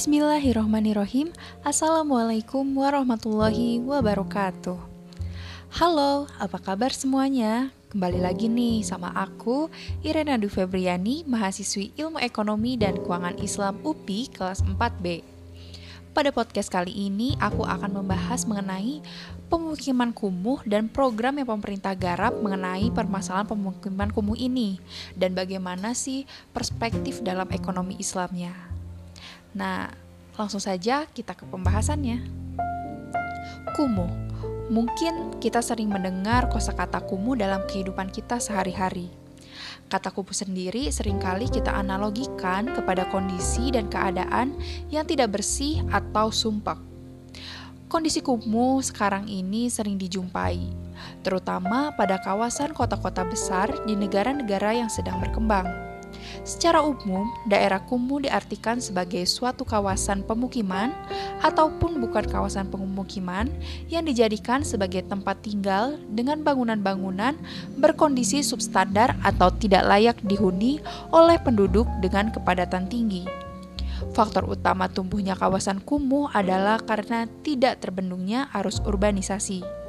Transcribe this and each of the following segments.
Bismillahirrohmanirrohim Assalamualaikum warahmatullahi wabarakatuh Halo, apa kabar semuanya? Kembali lagi nih sama aku, Irena Febriani, mahasiswi Ilmu Ekonomi dan Keuangan Islam UPI kelas 4B. Pada podcast kali ini, aku akan membahas mengenai pemukiman kumuh dan program yang pemerintah garap mengenai permasalahan pemukiman kumuh ini dan bagaimana sih perspektif dalam ekonomi Islamnya. Nah, langsung saja kita ke pembahasannya. Kumuh. Mungkin kita sering mendengar kosakata kumuh dalam kehidupan kita sehari-hari. Kata kumuh sendiri sering kali kita analogikan kepada kondisi dan keadaan yang tidak bersih atau sumpek. Kondisi kumuh sekarang ini sering dijumpai, terutama pada kawasan kota-kota besar di negara-negara yang sedang berkembang. Secara umum, daerah kumuh diartikan sebagai suatu kawasan pemukiman ataupun bukan kawasan pemukiman yang dijadikan sebagai tempat tinggal dengan bangunan-bangunan berkondisi substandar atau tidak layak dihuni oleh penduduk dengan kepadatan tinggi. Faktor utama tumbuhnya kawasan kumuh adalah karena tidak terbendungnya arus urbanisasi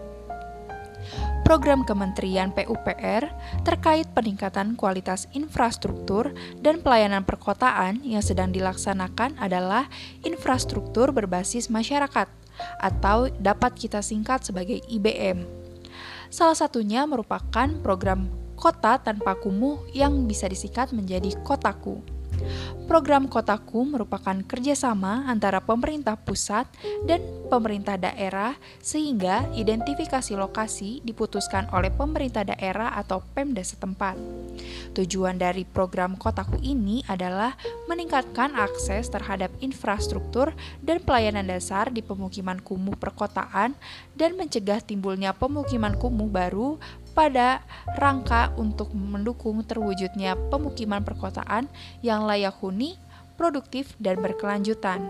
program Kementerian PUPR terkait peningkatan kualitas infrastruktur dan pelayanan perkotaan yang sedang dilaksanakan adalah infrastruktur berbasis masyarakat atau dapat kita singkat sebagai IBM. Salah satunya merupakan program Kota Tanpa Kumuh yang bisa disingkat menjadi Kotaku. Program Kotaku merupakan kerjasama antara pemerintah pusat dan pemerintah daerah sehingga identifikasi lokasi diputuskan oleh pemerintah daerah atau Pemda setempat. Tujuan dari program Kotaku ini adalah meningkatkan akses terhadap infrastruktur dan pelayanan dasar di pemukiman kumuh perkotaan dan mencegah timbulnya pemukiman kumuh baru pada rangka untuk mendukung terwujudnya pemukiman perkotaan yang layak huni, produktif, dan berkelanjutan.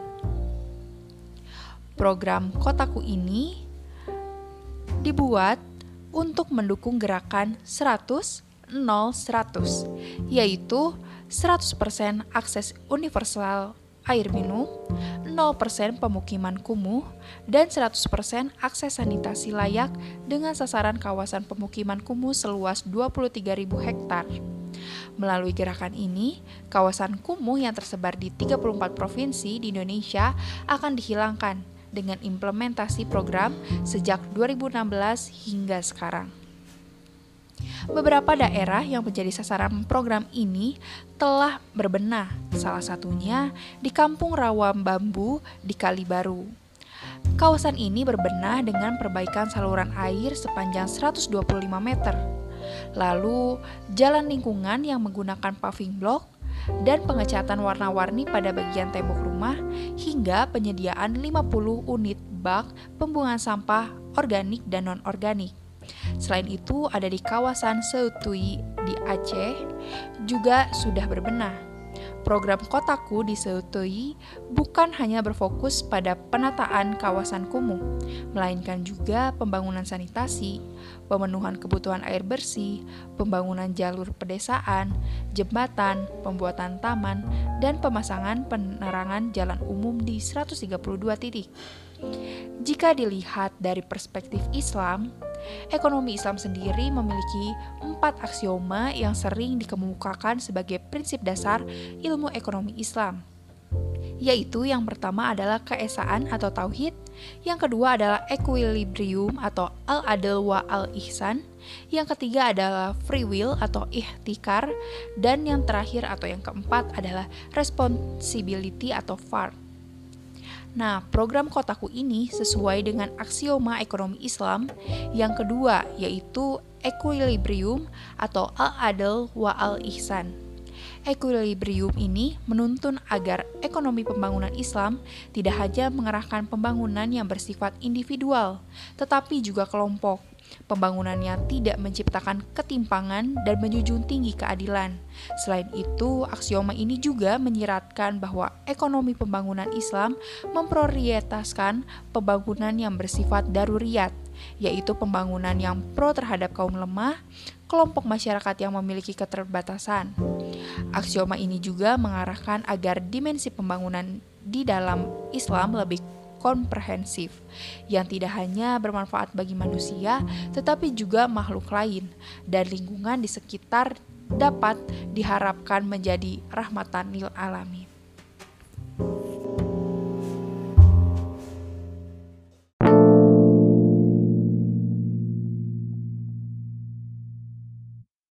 Program Kotaku ini dibuat untuk mendukung gerakan 100 0 100 yaitu 100% akses universal air minum, 0% pemukiman kumuh, dan 100% akses sanitasi layak dengan sasaran kawasan pemukiman kumuh seluas 23.000 hektar. Melalui gerakan ini, kawasan kumuh yang tersebar di 34 provinsi di Indonesia akan dihilangkan dengan implementasi program sejak 2016 hingga sekarang. Beberapa daerah yang menjadi sasaran program ini telah berbenah, salah satunya di Kampung Rawam Bambu di Kalibaru. Kawasan ini berbenah dengan perbaikan saluran air sepanjang 125 meter. Lalu, jalan lingkungan yang menggunakan paving block dan pengecatan warna-warni pada bagian tembok rumah hingga penyediaan 50 unit bak pembuangan sampah organik dan non-organik. Selain itu, ada di kawasan Seutui di Aceh juga sudah berbenah. Program Kotaku di Seutui bukan hanya berfokus pada penataan kawasan kumuh, melainkan juga pembangunan sanitasi, pemenuhan kebutuhan air bersih, pembangunan jalur pedesaan, jembatan, pembuatan taman, dan pemasangan penerangan jalan umum di 132 titik. Jika dilihat dari perspektif Islam, Ekonomi Islam sendiri memiliki empat aksioma yang sering dikemukakan sebagai prinsip dasar ilmu ekonomi Islam, yaitu yang pertama adalah keesaan atau tauhid, yang kedua adalah equilibrium atau al-adl wa al-ihsan, yang ketiga adalah free will atau ihtikar, dan yang terakhir atau yang keempat adalah responsibility atau fard. Nah, program Kotaku ini sesuai dengan aksioma ekonomi Islam yang kedua, yaitu equilibrium atau al-adl wa al-ihsan. Equilibrium ini menuntun agar ekonomi pembangunan Islam tidak hanya mengerahkan pembangunan yang bersifat individual, tetapi juga kelompok Pembangunannya tidak menciptakan ketimpangan dan menjunjung tinggi keadilan. Selain itu, aksioma ini juga menyiratkan bahwa ekonomi pembangunan Islam memprioritaskan pembangunan yang bersifat daruriyat, yaitu pembangunan yang pro terhadap kaum lemah, kelompok masyarakat yang memiliki keterbatasan. Aksioma ini juga mengarahkan agar dimensi pembangunan di dalam Islam lebih komprehensif yang tidak hanya bermanfaat bagi manusia tetapi juga makhluk lain dan lingkungan di sekitar dapat diharapkan menjadi rahmatan lil alamin.